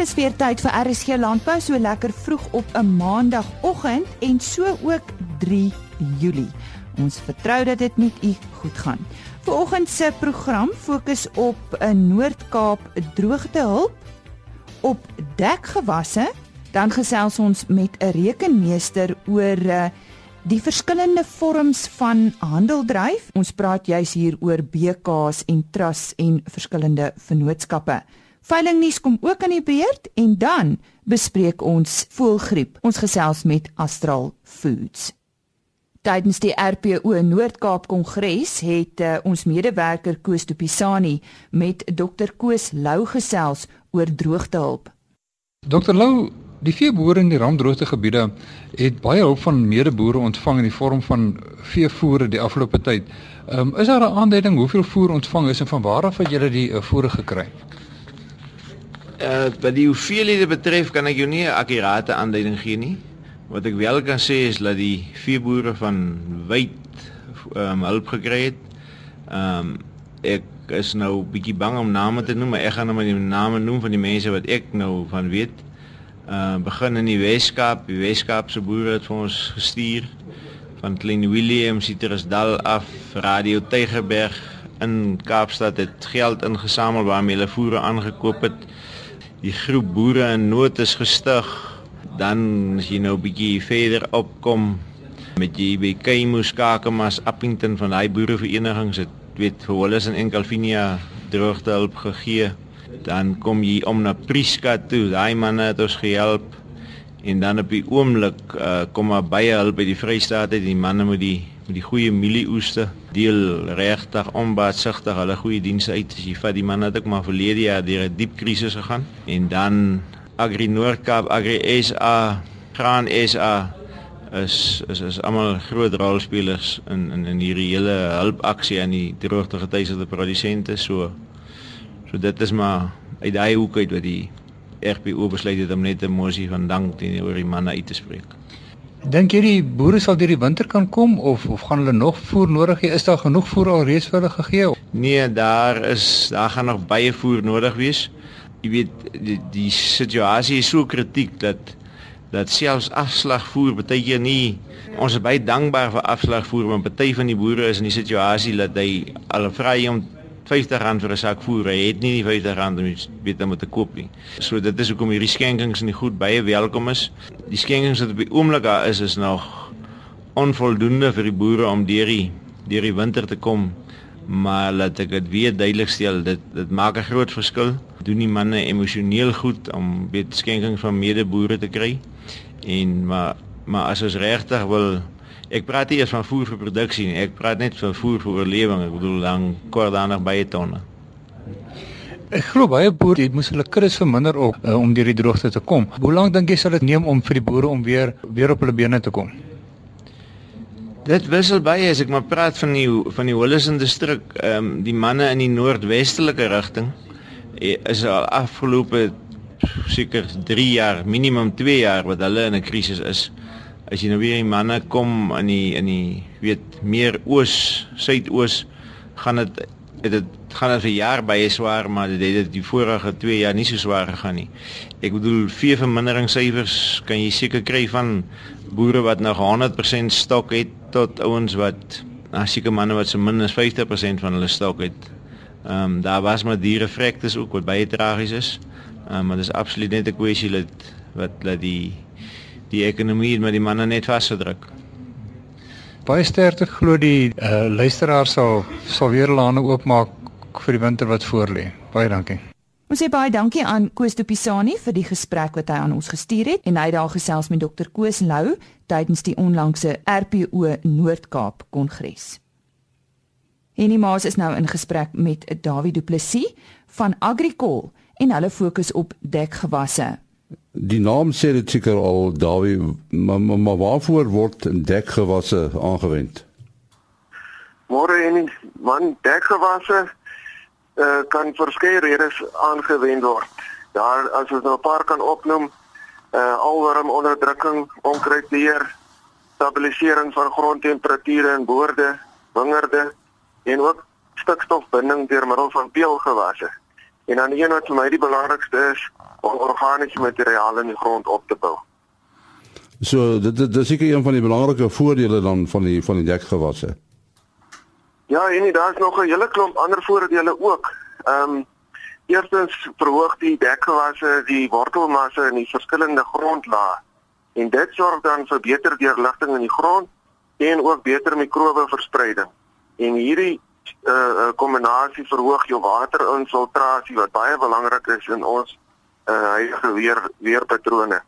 dis weer tyd vir RSG Landbou so lekker vroeg op 'n maandagooggend en so ook 3 Julie. Ons vertrou dat dit met u goed gaan. Vanoggend se program fokus op 'n Noord-Kaap droogtehulp op dekgewasse. Dan gesels ons met 'n rekenmeester oor uh, die verskillende vorms van handeldryf. Ons praat juis hier oor BKs en trusts en verskillende vennootskappe. Veilingnuus kom ook aan die beurt en dan bespreek ons voëlgriep. Ons gesels met Astral Foods. Tydens die RPO Noord-Kaap Kongres het uh, ons medewerker Koos de Pisani met Dr Koos Lou gesels oor droogtehulp. Dr Lou, die veeboere in die rampdroogte gebiede het baie hulp van medeboere ontvang in die vorm van veevoere die afgelope tyd. Um, is daar 'n aanduiding hoeveel voer ontvang is en van waar af het julle die uh, voere gekry? Uh wat die hoeveelhede betref kan ek jou nie 'n akkurate aanduiding gee nie. Wat ek wel kan sê is dat die veeboere van wyd um, hulp gekry het. Ehm um, ek is nou bietjie bang om name te noem, maar ek gaan nou maar die name noem van die mense wat ek nou van weet. Ehm uh, begin in die Weskaap, die Weskaapse boere het vir ons gestuur van Klein Willem, Citrusdal af, Radio Tygerberg in Kaapstad het geld ingesamel waarmee hulle voere aangekoop het die groep boere in nood is gestig. Dan as jy nou 'n bietjie verder opkom met jy by Kaimus Kakamas Appington van daai boereverenigings. Het weet vir hulle is in Enkalvinia droogte hulp gegee. Dan kom jy om na Priska toe. Daai manne het ons gehelp. En dan op die oomblik uh, kom maar baie hulp by die Vrystaat uit. Die manne met die met die goeie mielieoeste deel regtig onbaatsigtig hulle goeie dienste uit as jy vat die man het ook maar verlede jaar deur 'n diep krisis gegaan en dan Agri Noord-Kaap Agri SA Graan SA is is is almal groot rolspelers in in in hierdie hele hulpaksie aan die droogte getuiesde produsente so so dit is maar uit daai hoek uit wat die RPO besluit het om net 'n mosie van dank teenoor die manne uit te spreek. Dink jy die boere sal deur die winter kan kom of of gaan hulle nog voer nodig hê? Is daar genoeg voer al reeds vir hulle gegee? Nee, daar is daar gaan nog baie voer nodig wees. Jy weet die, die situasie is so kritiek dat dat selfs afslagvoer baie keer nie ons is baie dankbaar vir afslagvoer want baie van die boere is in die situasie dat hy al vra om R50 vir 'n sak voer. Hy het nie die R50 om weet om te koop nie. So dit is hoekom hierdie skenkings in die goed baie welkom is. Die skenkings wat op die oomblik daar is is nog onvoldoende vir die boere om deur die deur die winter te kom. Maar laat ek dit weer duidelik stel, dit dit maak 'n groot verskil. Doen die manne emosioneel goed om weet skenkings van medeboere te kry. En maar maar as ons regtig wil Ek praat nie eers van voer vir produksie nie. Ek praat net van voer vir oorlewing. Ek bedoel dan kort daarna baie tonne. Ek glo baie boere moes hulle kuddes verminder op uh, om deur die droogte te kom. Hoe lank dink jy sal dit neem om vir die boere om weer weer op hulle bene te kom? Dit wissel baie as ek maar praat van die van die Hollison distrik, ehm um, die manne in die noordwestelike rigting eh, is al afgelope seker 3 jaar, minimum 2 jaar wat hulle in 'n krisis is as jy nou weer die manne kom in die in die weet meer oos suidoos gaan dit dit gaan dit vir jaar baie swaar maar dit het die vorige 2 jaar nie so swaar gegaan nie. Ek bedoel vee vermindering syfers kan jy seker kry van boere wat nog 100% stok het tot ouens wat na seker manne wat so min as 50% van hulle stok het. Ehm um, daar was maar diere vrektes ook wat baie tragies is. Ehm um, maar dis absoluut net 'n kwessie dat wat dat die die ekonomie met die manne net vasgedruk. Baie sterkte glo die uh, luisteraars sal sal weer lande oopmaak vir die winter wat voorlê. Baie dankie. Ons sê baie dankie aan Koos de Pisani vir die gesprek wat hy aan ons gestuur het en hy het daar gesels met Dr Koos Lou tydens die onlangse RPO Noord-Kaap Kongres. Enie Maas is nou in gesprek met Dawie Du Plessis van Agricol en hulle fokus op dekgewasse. Die naam sê dit seker al Dawie, maar, maar, maar waarvoor word dekgewasse aangewend? Môre en man dekgewasse uh, kan verskeie redes aangewend word. Daar as ons nou 'n paar kan opnoem, uh alworm onderdrukking, onkruidbeheer, stabilisering van grondtemperature in boorde, wingerde en ook stikstofbinding deur middel van peulgewasse. En dan een wat vir my die belangrikste is, om organiese materiaal in die grond op te bou. So dit dit is seker een van die belangrike voordele dan van die van die dekgewasse. Ja, en daar's nog 'n hele klomp ander voordele ook. Ehm um, eerstens verhoog die dekgewasse die wortelmasse in die verskillende grondlae en dit sorg dan vir beter deurligting in die grond en ook beter mikrobe verspreiding. En hierdie uh, uh kombinasie verhoog jou waterinfiltrasie wat baie belangrik is in ons uh huidige weer weerpatrone.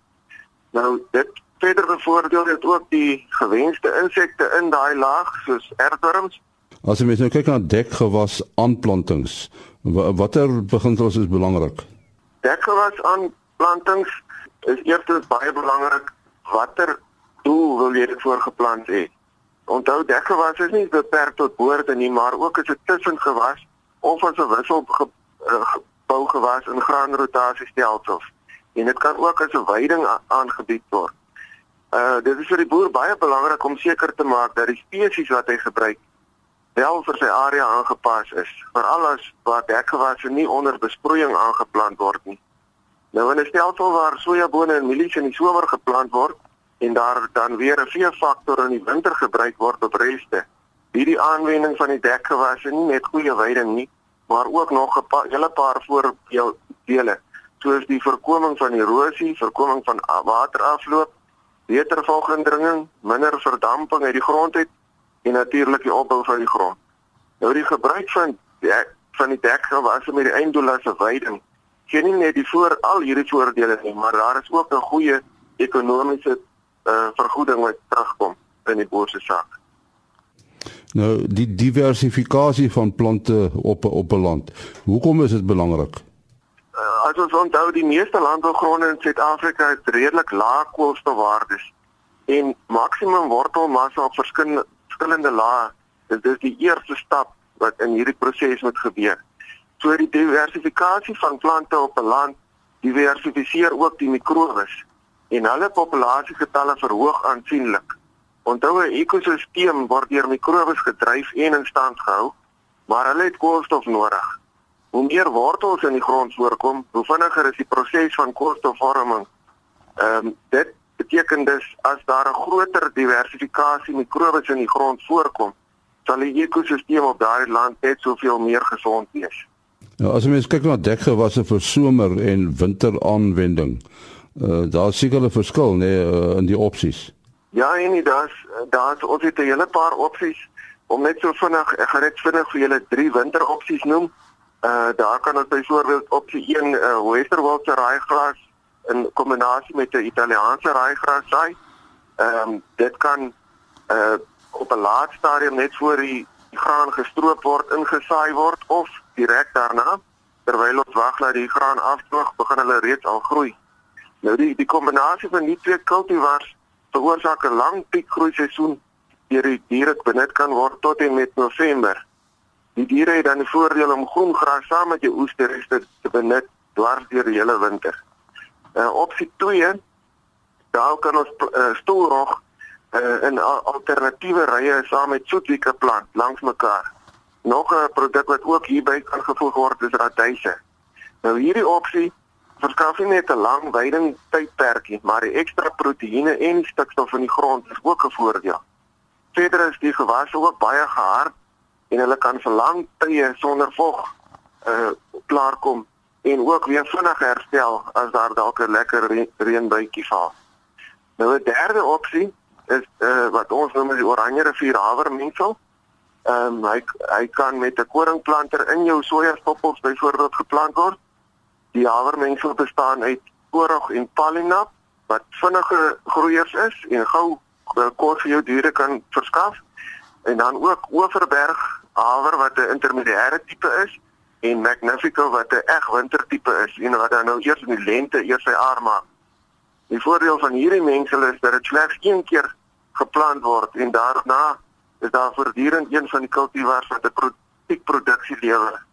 Nou dit verder bevoordeel dit ook die gewenste insekte in daai laag soos aardwurms. As jy mens nou kyk na dekgewas aanplantings, watter beginsels is belangrik? Dekgewas aanplantings is eerstens baie belangrik watter doel wil jy dit voorgeplant hê? Onthou dekgewas is nie beperk tot boorde nie, maar ook as 'n tussengewas of as 'n wissel gebou gewas in graanrotasiestelsels. En dit kan ook as 'n veiding aangebied word. Uh dit is vir die boer baie belangrik om seker te maak dat die spesies wat hy gebruik wel vir sy area aangepas is, veral as waar dekgewasse nie onder besproeiing aangeplant word nie. Nou in 'n stelsel waar sojabone en mielies in die somer geplant word, en daar dan weer 'n veefaktor in die winter gebruik word op reste. Hierdie aanwending van die dekgewasse nie net goeie veiding nie, maar ook nog 'n paar hele paar voordele, soos die voorkoming van erosie, voorkoming van waterafloop, beter volgendringing, minder verdamping uit die grond uit en natuurlik die opbou van die grond. Nou die gebruik van dek, van die dekgewasse met die einddoel as 'n veiding gee nie net die voor al hierdie voordele nie, maar daar is ook 'n goeie ekonomiese uh, vergoeding wat terugkom in die boer se sak. Nou die diversifikasie van plante op op 'n land. Hoekom is dit belangrik? Uh, as ons onthou die meeste landbougronde in Suid-Afrika het redelik lae koolstofwaardes en maksimum wortelmassa op verskillende verskillende lae. Dit is die eerste stap wat in hierdie proses moet gebeur. So die diversifikasie van plante op 'n land diversifiseer ook die mikrobes en hulle populasiegetalle verhoog aansienlik. Onthou 'n ekosisteem word deur mikrobes gedryf en in stand gehou, maar hulle het koolstof nodig. Hoe meer wortels in die grond voorkom, hoe vinniger is die proses van koolstofvorming. Ehm um, dit beteken dus as daar 'n groter diversifikasie mikrobes in die grond voorkom, sal die ekosisteem op daardie land net soveel meer gesond wees. Ja, as mens kyk na dekgewasse vir somer en winteraanwending, uh, daar seker 'n verskil nê nee, uh, in die opsies. Ja, en nie daar's ons het 'n hele paar opsies om net so vinnig ek gaan net vinnig vir julle drie winteropsies noem. Uh daar kan ons byvoorbeeld opsie 1 uh Westerwaldse raaigras in kombinasie met 'n Italiaanse raaigras saai. Ehm um, dit kan uh op 'n laat stadium net voor die graan gestroop word ingesaai word of direk daarna terwyl ons wag dat die graan afdroog begin hulle reeds al groei. Nou die die kombinasie van die twee kultivars veroorsaak 'n lang piekgroei seisoen deur die diere benut kan word tot en met November. Die diere het dan die voordeel om groen gras saam met jou oesterreste te benut dwars deur die hele winter. Uh opsie 2 daar kan ons uh, stoelrog uh, in alternatiewe rye saam met soetwieke plant langs mekaar. Nog 'n produk wat ook hierby kan gevoeg word is radyse. Nou hierdie opsie verskaf nie net 'n lang weiding tydperk nie, maar die ekstra proteïene en die stikstof in die grond is ook 'n voordeel. Verder is die gewasse ook baie gehard en hulle kan vir lang tye sonder vog uh klaarkom en ook weer vinnig herstel as daar dalk 'n lekker re reënbuitjie val. Nou 'n derde opsie is uh wat ons noem die oranje rivier havermengsel. Ehm um, hy hy kan met 'n koringplanter in jou sojastoppels byvoorbeeld geplant word Die havermengsel bestaan uit oorog en palinap wat vinnige groeiers is en gou eh, kos vir jou diere kan verskaf. En dan ook Oeverberg haver wat 'n intermediêre tipe is en Magnifico wat 'n eg wintertipe is en wat dan nou eers in die lente eers sy aar maak. Die voordeel van hierdie mengsel is dat dit slegs een keer geplant word en daarna is daar voortdurend een van die kultivars wat 'n produksie lewer.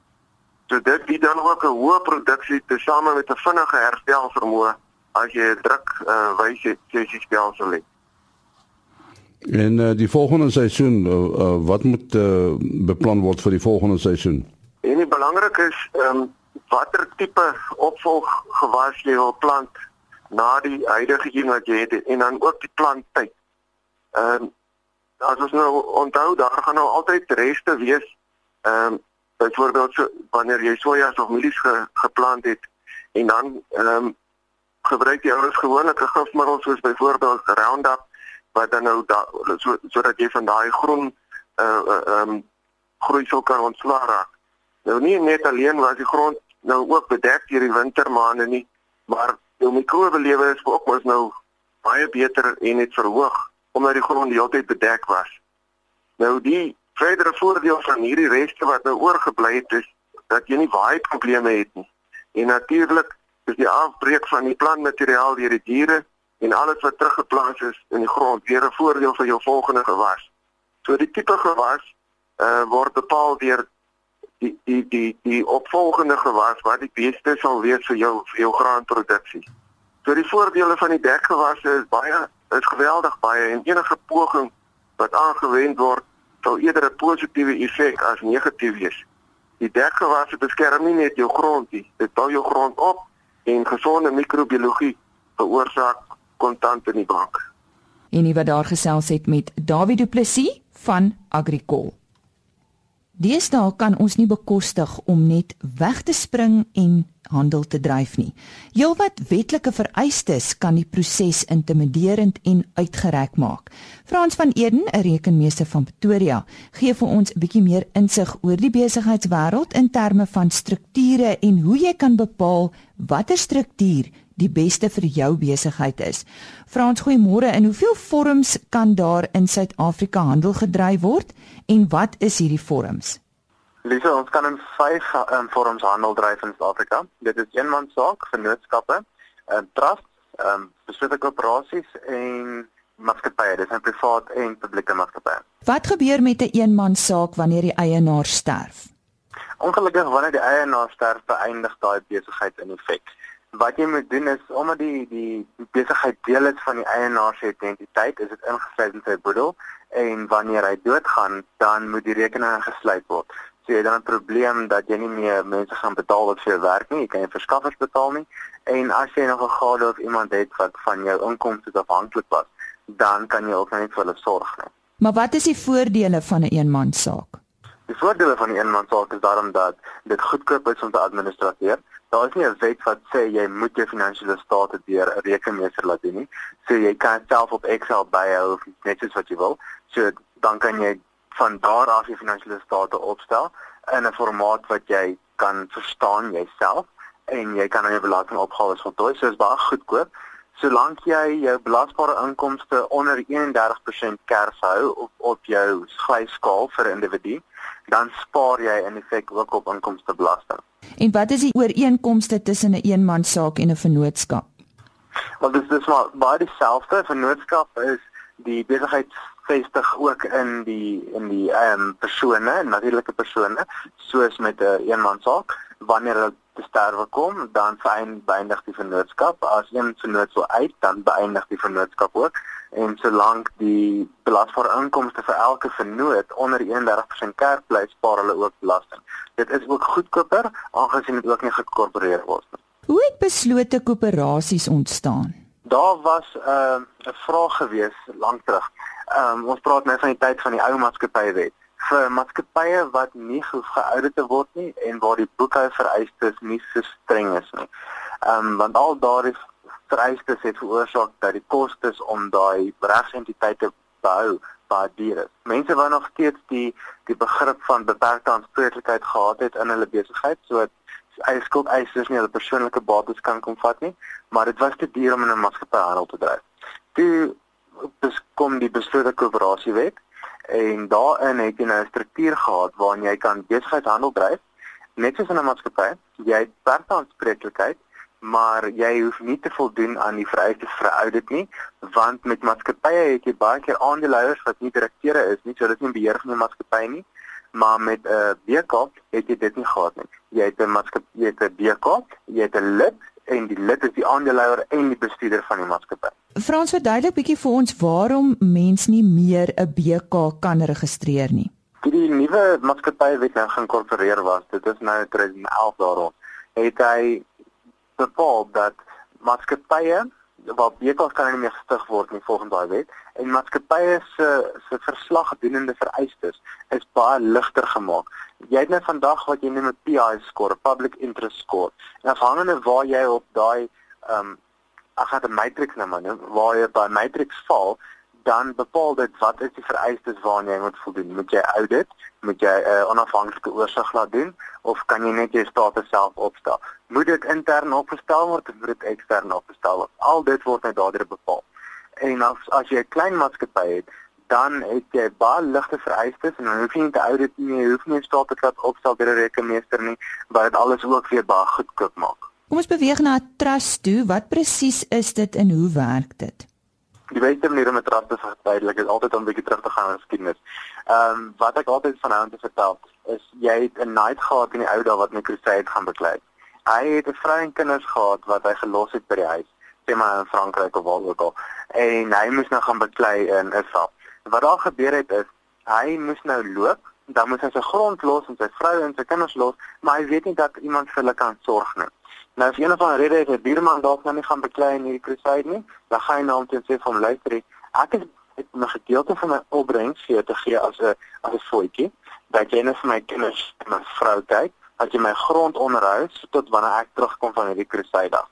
So dit bied dan ook 'n hoë produksie tesame met 'n vinnige herstel vermoë as jy 'n druk uh, wyse sessie stelsel het. En uh, die volgende seisoen uh, uh, wat moet uh, beplan word vir die volgende seisoen? En die belangrik is ehm um, watter tipe opvolggewas jy wil plant na die huidige een wat jy het en dan ook die planttyd. Ehm um, as ons nou onthou daar gaan nou altyd reste wees. Ehm um, byvoorbeeld so wanneer jy sojas of mielies ge, geplant het en dan ehm um, gebruik jy ouers gewoonlik 'n gifmiddel soos byvoorbeeld Roundup wat dan nou da, so sodat jy van daai groen uh, ehm uh, um, groeisel kan ontslaa raak. Nou nie net alleen was die grond nou ook bedek deur die wintermaande nie, maar jou mikrobelewe is ook mos nou baie beter en het verhoog omdat die grond die hele tyd bedek was. Nou die verdere voordeel van hierdie reste wat nou oorgebly het is dat jy nie baie probleme het nie. En natuurlik is die afbreek van die plantmateriaal deur die diere en alles wat teruggeplaas is in die grond weer 'n voordeel vir jou volgende gewas. So die tipe gewas uh word bepaal deur die die die die opvolgende gewas wat die beste sal wees vir jou vir jou graanproduksie. So die voordele van die dekgewasse is baie is geweldig baie en enige poging wat aangewend word sal eerder 'n positiewe effek as negatief wees. Die dekgewasse beskerm nie net jou grond nie, dit bou jou grond op en gesonde microbiologie veroorsaak kontant in die bank. En nie wat daar gesels het met David Du Plessis van Agricol. Deesdae kan ons nie bekostig om net weg te spring en handel te dryf nie. Heelwat wetlike vereistes kan die proses intimiderend en uitgereik maak. Frans van Eden, 'n rekenmeester van Pretoria, gee vir ons 'n bietjie meer insig oor die besigheidswêreld in terme van strukture en hoe jy kan bepaal watter struktuur die beste vir jou besigheid is. Frans, goeiemôre. In hoeveel vorms kan daar in Suid-Afrika handel gedryf word en wat is hierdie vorms? Lisa, ons kan in vyf um, vorms handel dryf in Suid-Afrika. Dit is eenmanssaak, vennootskappe, 'n uh, eh, trust, ehm um, beslote korporasies en maatskappye. Dit is privaat en publieke maatskappye. Wat gebeur met 'n eenmanssaak wanneer die eienaar sterf? Ongelukkig wanneer die eienaar sterf, beëindig daai besigheid in effek wat jy moet doen is omdat die die besigheid deel is van die eienaar se identiteit, is dit ingesluit in sy boedel en wanneer hy doodgaan, dan moet die rekening gesluit word. So jy dan 'n probleem dat jy nie meer mense gaan betaal wat vir jou werk nie, jy kan nie verskaffers betaal nie en as jy nog 'n gade of iemand het wat van jou inkomste afhanklik was, dan kan jy ook net vir hulle sorg nie. Maar wat is die voordele van 'n een eenmanssaak? Die voordele van 'n een eenmanssaak is daarom dat dit goedkoop is om te administreer Daar is nie 'n wet wat sê jy moet jou finansiële state deur 'n rekenmeester laat doen nie. So jy kan self op Excel byhou of net soos wat jy wil. So dan kan jy van daar af jou finansiële state opstel in 'n formaat wat jy kan verstaan jouself en jy kan dan jou belastingopgawes voltooi. So dit is baie goedkoop. Solank jy jou belasbare inkomste onder 31% kers hou op op jou glyskaal vir individu, dan spaar jy in feite ook op inkomstebelasting. En wat is die ooreenkomste tussen 'n een eenmanssaak en 'n vennootskap? Wel dis dis maar baie dieselfde. Vennootskap is die besigheid vestig ook in die in die ehm um, persone, natuurlike persone, soos met 'n een eenmanssaak. Wanneer hulle te sterwe kom, dan beëindig die vennootskap. As een vennoot sou uit, dan beëindig die vennootskap ook en solank die belasbare inkomste vir elke vennoot onder 31% kerk bly, spaar hulle ook belasting. Dit is ook goedkoper aangesien dit ook nie gekorporeer word nie. Hoe het beslote koöperasies ontstaan? Daar was 'n uh, 'n vraag gewees lank terug. Um, ons praat nou van die tyd van die ou maatskappywet vir maatskappye wat nie geauditeer te word nie en waar die boekhou vereistes nie so streng is nie. Ehm um, want al daardie vereistes het veroorsaak dat die kostes om daai regsentiteite behou baie duur is. Mense wou nog steeds die die begrip van beperkte aanspreeklikheid gehad het in hulle besigheid, so eie skuld eisers nie hulle persoonlike bates kan kom vat nie, maar dit was te duur om in 'n maatskappy handel te dryf. Toe kom die beslote koöperasiewet en daarin het jy nou 'n struktuur gehad waarin jy kan besigheid handel dryf net soos in 'n maatskappy. Jy het aanspreeklikheid maar jy hoef nie te voldoen aan die vereistes vir audit nie want met maatskappye het jy baie keer aandeelhouers wat nie direkteure is nie so dit is nie beheer van die maatskappy nie maar met 'n uh, BK het jy dit nie gehad nie jy het 'n maatskappy jy het 'n BK jy het 'n lid en die lid is die aandeelhouer en die bestuurder van die maatskappy Frans verduidelik bietjie vir ons waarom mens nie meer 'n BK kan registreer nie Die nuwe maatskappy wat nou geïnkorporeer was dit is nou 2011 daarop het hy bepaal dat maatskappye waar bekos kan nie meer gestig word nie volgens daai wet en maatskappye se se verslagdoenende vereistes is baie ligter gemaak. Jy het net vandag wat jy noem 'n PI score, public interest score. En afhangende waar jy op daai ehm um, ag het 'n matrix nou maar, waar jy by matrix val, dan bepaal dit wat is die vereistes waaraan jy moet voldoen. Moet jy audit, moet jy 'n uh, onafhanklike oorsig laat doen of kan jy net jou status self opstel? Moet dit intern opgestel word of moet dit ekstern opgestel word? Al dit word net daardeur bepaal. En as as jy 'n klein maatskappy het, dan het jy baie ligte vereistes en dan hoef jy nie te audit nie, jy hoef nie 'n status laat opstel deur 'n rekenmeester nie, wat dit alles ook weer baie goedkoop maak. Kom ons beweeg na 'n trust toe. Wat presies is dit en hoe werk dit? die beste manier om 'n trap te verduidelik is altyd om 'n bietjie terug te gaan in geskiedenis. Ehm um, wat ek altyd van hom te vertel is jy het 'n night gehad in die ou dae wat my crusade gaan beklei. Hy het 'n vrou en kinders gehad wat hy gelos het by die huis, sê maar in Frankryk of waar ook al. En hy moes nou gaan beklei in Israel. Wat daar gebeur het is hy moes nou loop, dan moes hy sy grond los en sy vrou en sy kinders los, maar hy weet nie dat iemand vir hulle kan sorg nie. Nou as een van die redes is 'n buurman dalk nou nie gaan beklei in hierdie crusade nie, dan gaan hy na hom toe en sê van luister, ek is het 'n gedeelte van my opbrengs vir jou te gee as 'n as 'n voetjie, dat jy net vir my kinders en my vrou kyk, dat jy my grond onderhou tot wanneer ek terugkom van hierdie crusade af.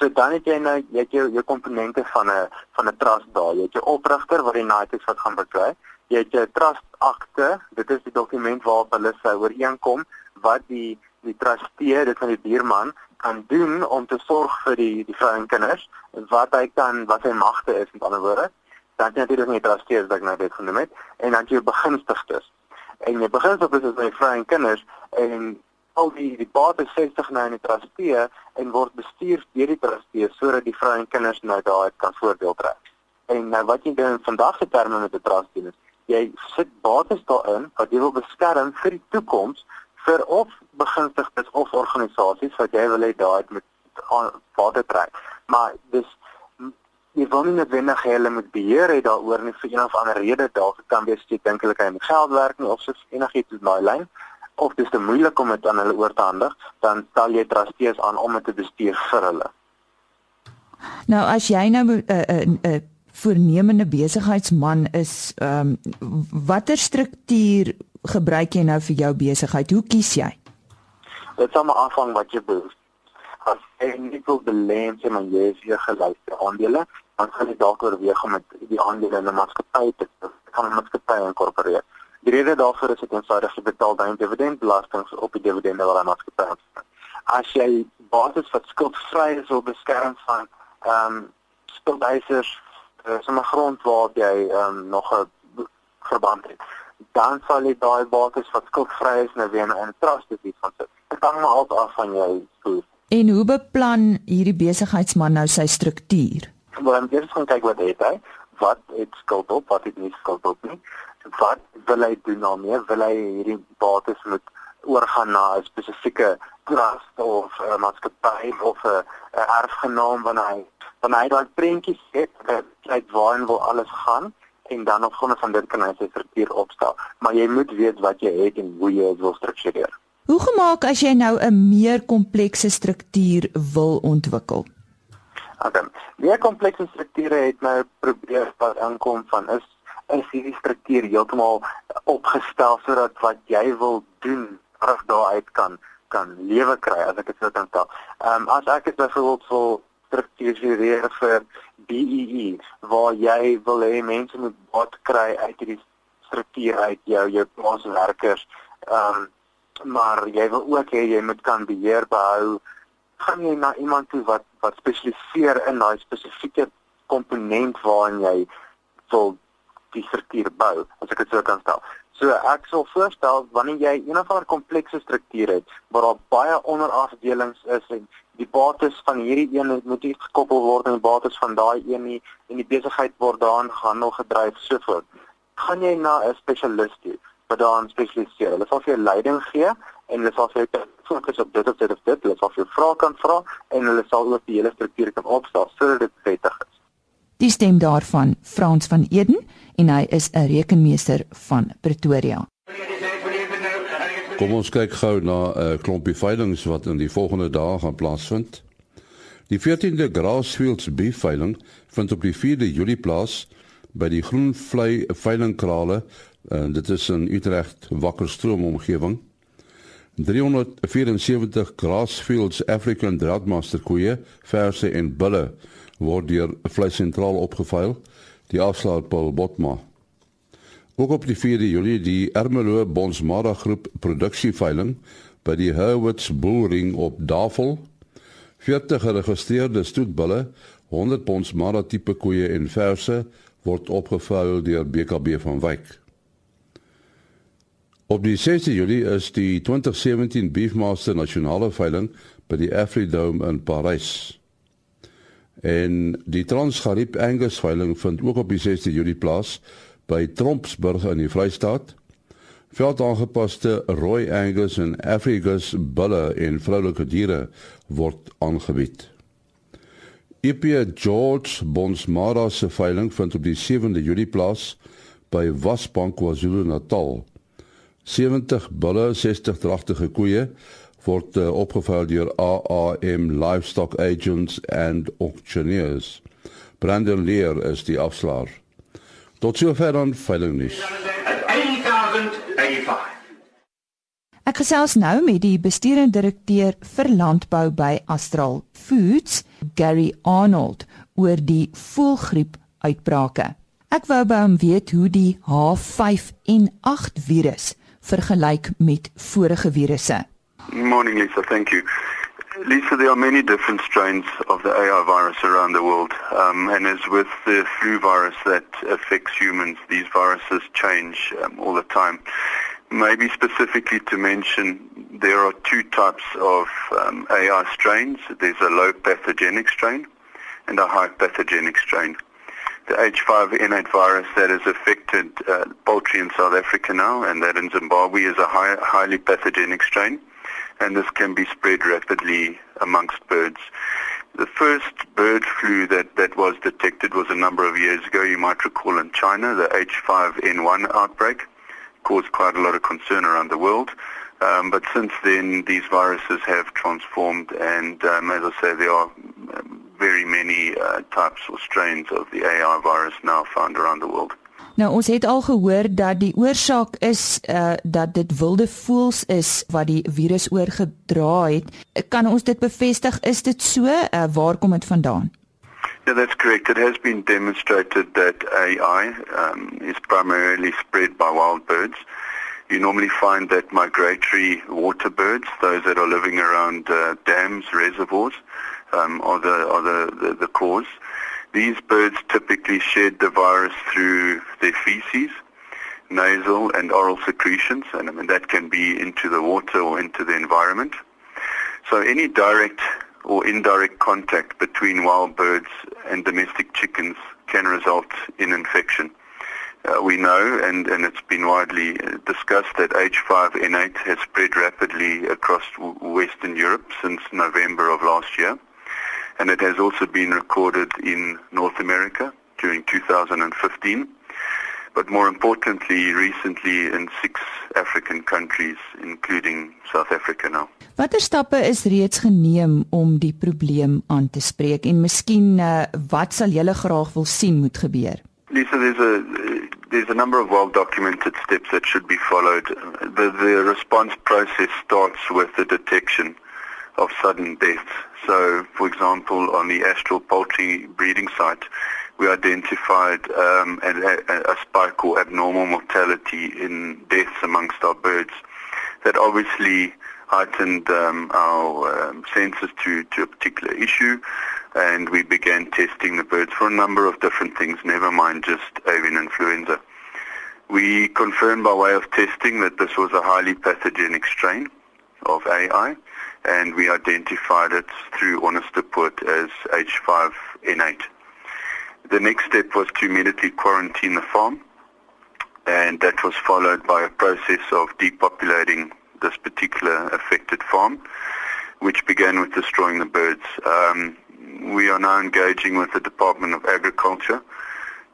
So dan het jy nou jy het jou jou komponente van 'n van 'n trust daar. Jy het jou oprigter wat die Knights wat gaan beklei. Jy het jou trust akte, dit is die dokument waarop hulle sou ooreenkom wat die die trustee, dit van die buurman kan doen om te sorg vir die die vrou en kinders wat hy kan wat sy magte is met ander woorde dan het jy natuurlik nie trustees wat nou dit genoem het en dan jy begunstigdes en jy begunstigdes is my vrou en kinders en al die die bates 60 nou in die trustee en word bestuur deur die trustee sodat die vrou en kinders nou daai kan voordeel trek. En nou wat jy doen vandag se terme met 'n trustee is jy sit bates daarin wat jy wil beskerm vir die toekoms vir of begunstigdes of organisasies wat jy wil hê daai met water trek. Maar dis jy wil nie noodwendig hê hulle moet beheer hê daaroor nie vir een of ander rede dalk. Kan wees jy dink hulle kan met geld werk nie of soos enigiets in daai lyn of dis te moeilik om dit aan hulle oor te handig, dan stel jy trustees aan om dit te bestuur vir hulle. Nou as jy nou 'n uh, 'n uh, uh, voornemende besigheidsman is, ehm um, watter struktuur gebruik jy nou vir jou besigheid? Hoe kies jy? Dit sal maar afhang wat jy behoef. As jy nie wil belê in my JSE geluiste aandele, dan gaan jy dalk oorweeg om met die aandele in 'n maatskappy te kan 'n maatskappy inkorporeer. Die rede daarvoor is dit eenvoudig jy betaal dan dividendbelasting op die dividende wat jy maatskappy het. As jy basis wat skuldvry is wil beskerm van ehm um, skuldeisers, uh, sommer grond waar jy ehm um, nog 'n verband het dan sal jy daai bates wat skuldvry is nou weer in 'n trust hê van sit. Dit hang maar altyd af van jou spoed. En hoe beplan hierdie besigheidsman nou sy struktuur? Wel, ons moet kyk wat het hy, wat het skuld op, wat het nie skuld op nie. Wat wil hy doen meer? Wil hy hierdie bates moet oorgaan na 'n spesifieke trust of 'n uh, maatskappy of 'n uh, erfgenaam wanneer hy wanneer hy daai prentjies het, kyk waarheen wil alles gaan en dan op grond van dit kan hy sy struktuur opstel. Maar jy moet weet wat jy het en hoe jy dit wil struktureer. Hoe gemaak as jy nou 'n meer komplekse struktuur wil ontwikkel? Okay. Meer komplekse strukture het nou probeer wat aankom van is is hierdie struktuur heeltemal opgestel sodat wat jy wil doen reg daaruit kan kan lewe kry as ek dit sou kan stel. Ehm um, as ek dit byvoorbeeld wil struktureer vir BEE e, waar jy wil hê mense moet baat kry uit hierdie struktuur uit jou jou plaaswerkers. Ehm um, maar jy wil ook hê jy moet kan beheer behou. Gaan jy na iemand toe wat wat spesialiseer in daai spesifieke komponent waarin jy wil die struktuur bou, as ek dit sou kan stel. So ek sal voorstel wanneer jy een of ander komplekse struktuur het waar daar baie onderafdelings is en die bates van hierdie een moet iets gekoppel word aan die bates van daai een nie en die besigheid word daarin gehandel gedryf so voort. Gaan jy na 'n spesialis toe wat daarin spesialiseer. Hulle sal vir jou leiding gee en hulle sal vir jou fokus op dit of dit of dit. Hulle sal jou vrae kan vra en hulle sal ook die hele struktuur kan opstel sodat dit wettig is. Die stem daarvan Frans van Eden en hy is 'n rekenmeester van Pretoria. Kom ons kyk gou na 'n uh, klompie veilinge wat in die volgende dae gaan plaasvind. Die 14de Grassfields Beef veiling vind op die 4de Julie plaas by die Groenvlei veilingkrale en dit is in Utrecht Wakkerstroom omgewing. 374 Grassfields African Drought koeie, verse en bulle word deur Vleis Sentraal opgeveil, die afslaer Paul Botma. Ook op die 4de Julie die Ermelo Bonsmara groep produksieveiling by die Herwoods Bullring op Davel. 40 geregistreerde stoetbulle, 100 Bonsmara tipe koeie en verse word opgeveil deur BKB van Wyk. Op die 6de Julie is die 2017 Beefmaster nasionale veiling by die Afridome in Parys. En die Transgariep Angus veiling vind ook op die 6de Julie plaas by Trompsburg in die Vrystaat. Veldaangepaste rooi Angus en Afrigus bulle en vroulike diere word aangebied. EP George Bonsmara se veiling vind op die 7de Julie plaas by Wasbank KwaZulu-Natal. 70 bulle, 60 dragtige koeie word uh, opgeveil deur AAM Livestock Agents and Auctioneers. Brandon Leer is die afslaer. Tot sover dan veiling nuus. Ek gesels nou met die besturende direkteur vir landbou by Astral Foods, Gary Arnold, oor die voelgriep uitbrake. Ek wou by hom weet hoe die H5N8 virus vergelyk met vorige virusse. Morning Lisa, thank you. Lisa, there are many different strains of the AI virus around the world. Um, and as with the flu virus that affects humans, these viruses change um, all the time. Maybe specifically to mention, there are two types of um, AI strains. There's a low pathogenic strain and a high pathogenic strain the H5N8 virus that has affected uh, poultry in South Africa now and that in Zimbabwe is a high, highly pathogenic strain and this can be spread rapidly amongst birds. The first bird flu that, that was detected was a number of years ago, you might recall in China, the H5N1 outbreak caused quite a lot of concern around the world. Um, but since then, these viruses have transformed, and um, as I say, there are um, very many uh, types or strains of the AI virus now found around the world. Nou ons het al gehoor dat die oorsaak is uh, dat dit wilde voëls is wat die virus oorgedra het. Kan ons dit bevestig? Is dit so? Uh, waar kom dit vandaan? Yeah, that's correct. It has been demonstrated that AI um, is primarily spread by wild birds. You normally find that migratory water birds, those that are living around uh, dams, reservoirs, um, are, the, are the, the, the cause. These birds typically shed the virus through their feces, nasal and oral secretions, and I mean, that can be into the water or into the environment. So any direct or indirect contact between wild birds and domestic chickens can result in infection. Uh, we know, and, and it's been widely uh, discussed, that H5N8 has spread rapidly across Western Europe since November of last year. And it has also been recorded in North America during 2015. But more importantly, recently in six African countries, including South Africa now. Watter stappe is reeds geneem om die probleem aan te spreek en miskien uh, wat sal julle graag wil sien moet gebeur? Lisa, there's a there's a number of well-documented steps that should be followed. The, the response process starts with the detection of sudden deaths. So, for example, on the Astral poultry breeding site, we identified um, a, a, spike or abnormal mortality in deaths amongst our birds that obviously heightened um, our um, senses to, to a particular issue and we began testing the birds for a number of different things, never mind just avian influenza. We confirmed by way of testing that this was a highly pathogenic strain of AI, and we identified it through honest report as H5N8. The next step was to immediately quarantine the farm, and that was followed by a process of depopulating this particular affected farm, which began with destroying the birds. Um, we are now engaging with the Department of Agriculture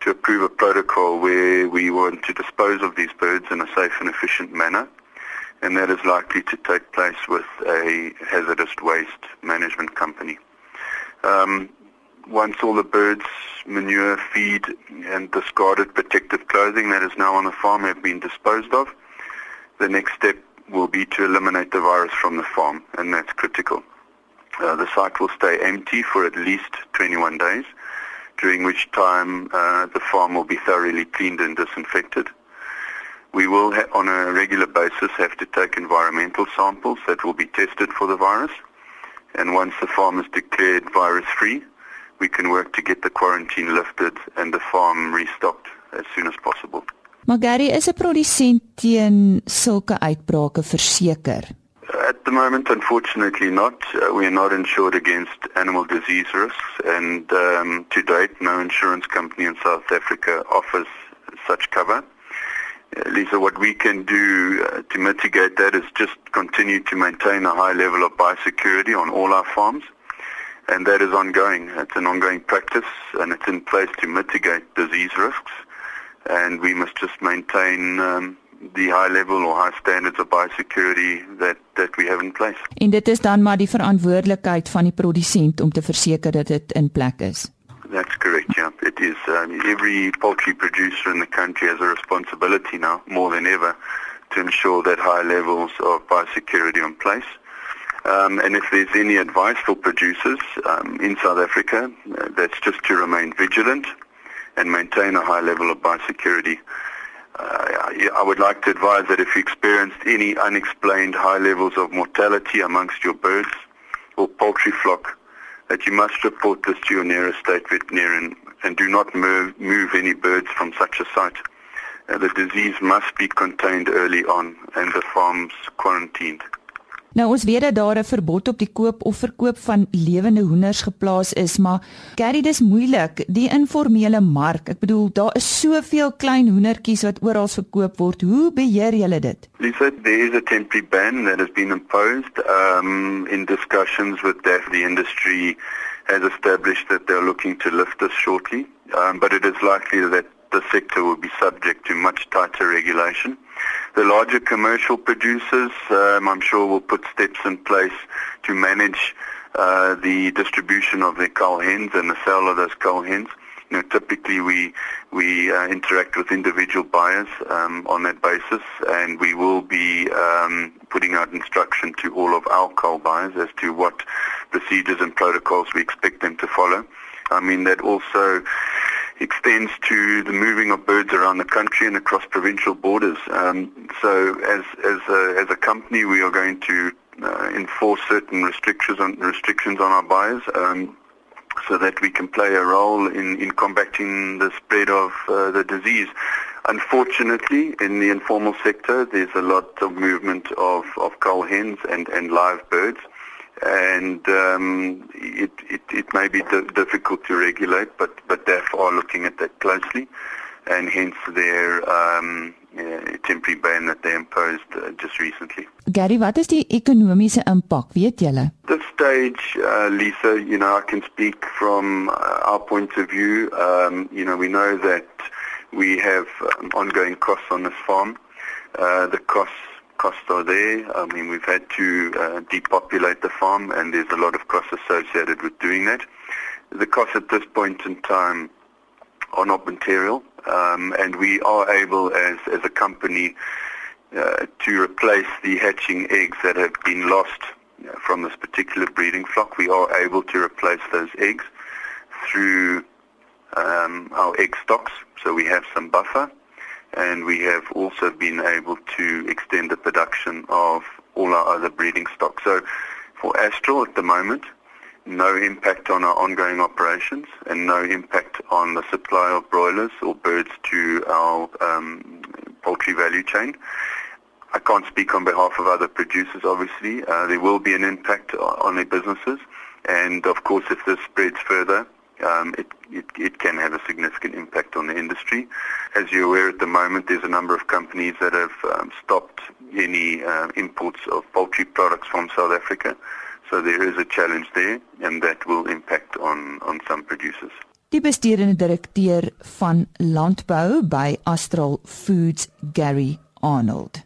to approve a protocol where we want to dispose of these birds in a safe and efficient manner. And that is likely to take place with a hazardous waste management company. Um, once all the birds, manure, feed, and discarded protective clothing that is now on the farm have been disposed of, the next step will be to eliminate the virus from the farm, and that's critical. Uh, the site will stay empty for at least 21 days, during which time uh, the farm will be thoroughly cleaned and disinfected. We will, on a regular basis, have to take environmental samples that will be tested for the virus. And once the farm is declared virus-free, we can work to get the quarantine lifted and the farm restocked as soon as possible. Maar Gary is 'n produsent teen sulke uitbrake verseker. At the moment, unfortunately not. Uh, we are not insured against animal disease risks and um, to date, no insurance company in South Africa offers such cover. Lisa, what we can do uh, to mitigate that is just continue to maintain a high level of biosecurity on all our farms. And that is ongoing. It's an ongoing practice and it's in place to mitigate disease risks. And we must just maintain um, the high level or high standards of biosecurity that, that we have in place. En dit is dan maar die verantwoordelikheid van die produsent om te verseker dat dit in plek is. That's correct, yeah. It is. Um, every poultry producer in the country has a responsibility now, more than ever, to ensure that high levels of biosecurity are in place. Um, and if there's any advice for producers um, in South Africa, uh, that's just to remain vigilant and maintain a high level of biosecurity. Uh, I I would like to advise that if you experienced any unexplained high levels of mortality amongst your birds or poultry flock, that you must report this to your nearest state veterinarian and do not move, move any birds from such a site. Uh, the disease must be contained early on and the farms quarantined. Nou ons weet dat daar 'n verbod op die koop of verkoop van lewende hoenders geplaas is, maar Gary dis moeilik, die informele mark. Ek bedoel daar is soveel klein hoendertjies wat oral verkoop word. Hoe beheer julle dit? Lisa, there is a temporary ban that has been imposed um, in discussions with DAF. The industry has established that they're looking to lift this shortly, um, but it is likely that the sector will be subject to much tighter regulation. The larger commercial producers, um, I'm sure, will put steps in place to manage uh, the distribution of their cull hens and the sale of those cull hens. You know, typically we we uh, interact with individual buyers um, on that basis, and we will be um, putting out instruction to all of our cull buyers as to what procedures and protocols we expect them to follow. I mean that also extends to the moving of birds around the country and across provincial borders. Um, so as as a, as a company, we are going to uh, enforce certain restrictions on restrictions on our buyers. Um, so that we can play a role in, in combating the spread of uh, the disease. Unfortunately, in the informal sector, there's a lot of movement of, of cull hens and, and live birds and um, it, it, it may be di- difficult to regulate, but, but DAF are looking at that closely, and hence their um, uh, temporary ban that they imposed uh, just recently. Gary, wat is die ekonomiese impak, weet julle? This stage, uh, Lisa, you know, I can speak from uh, our point of view. Um, you know, we know that we have um, ongoing costs on this farm. Uh, the costs costs are there. I mean, we've had to uh, depopulate the farm, and there's a lot of costs associated with doing that. The costs at this point in time are not material, um, and we are able, as as a company, uh, to replace the hatching eggs that have been lost from this particular breeding flock. We are able to replace those eggs through um, our egg stocks, so we have some buffer and we have also been able to extend the production of all our other breeding stock. So for Astral at the moment, no impact on our ongoing operations and no impact on the supply of broilers or birds to our um, poultry value chain. I can't speak on behalf of other producers, obviously. Uh, there will be an impact on their businesses. And of course, if this spreads further, um, it, it, it can have a significant impact on the industry. As you're aware at the moment, there's a number of companies that have um, stopped any uh, imports of poultry products from South Africa. So there is a challenge there, and that will impact on, on some producers. Die bestuurende direkteur van landbou by Astral Foods, Gary Arnold.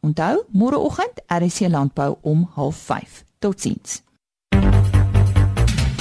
Onthou, môreoggend RC Landbou om 05:30. Totsiens.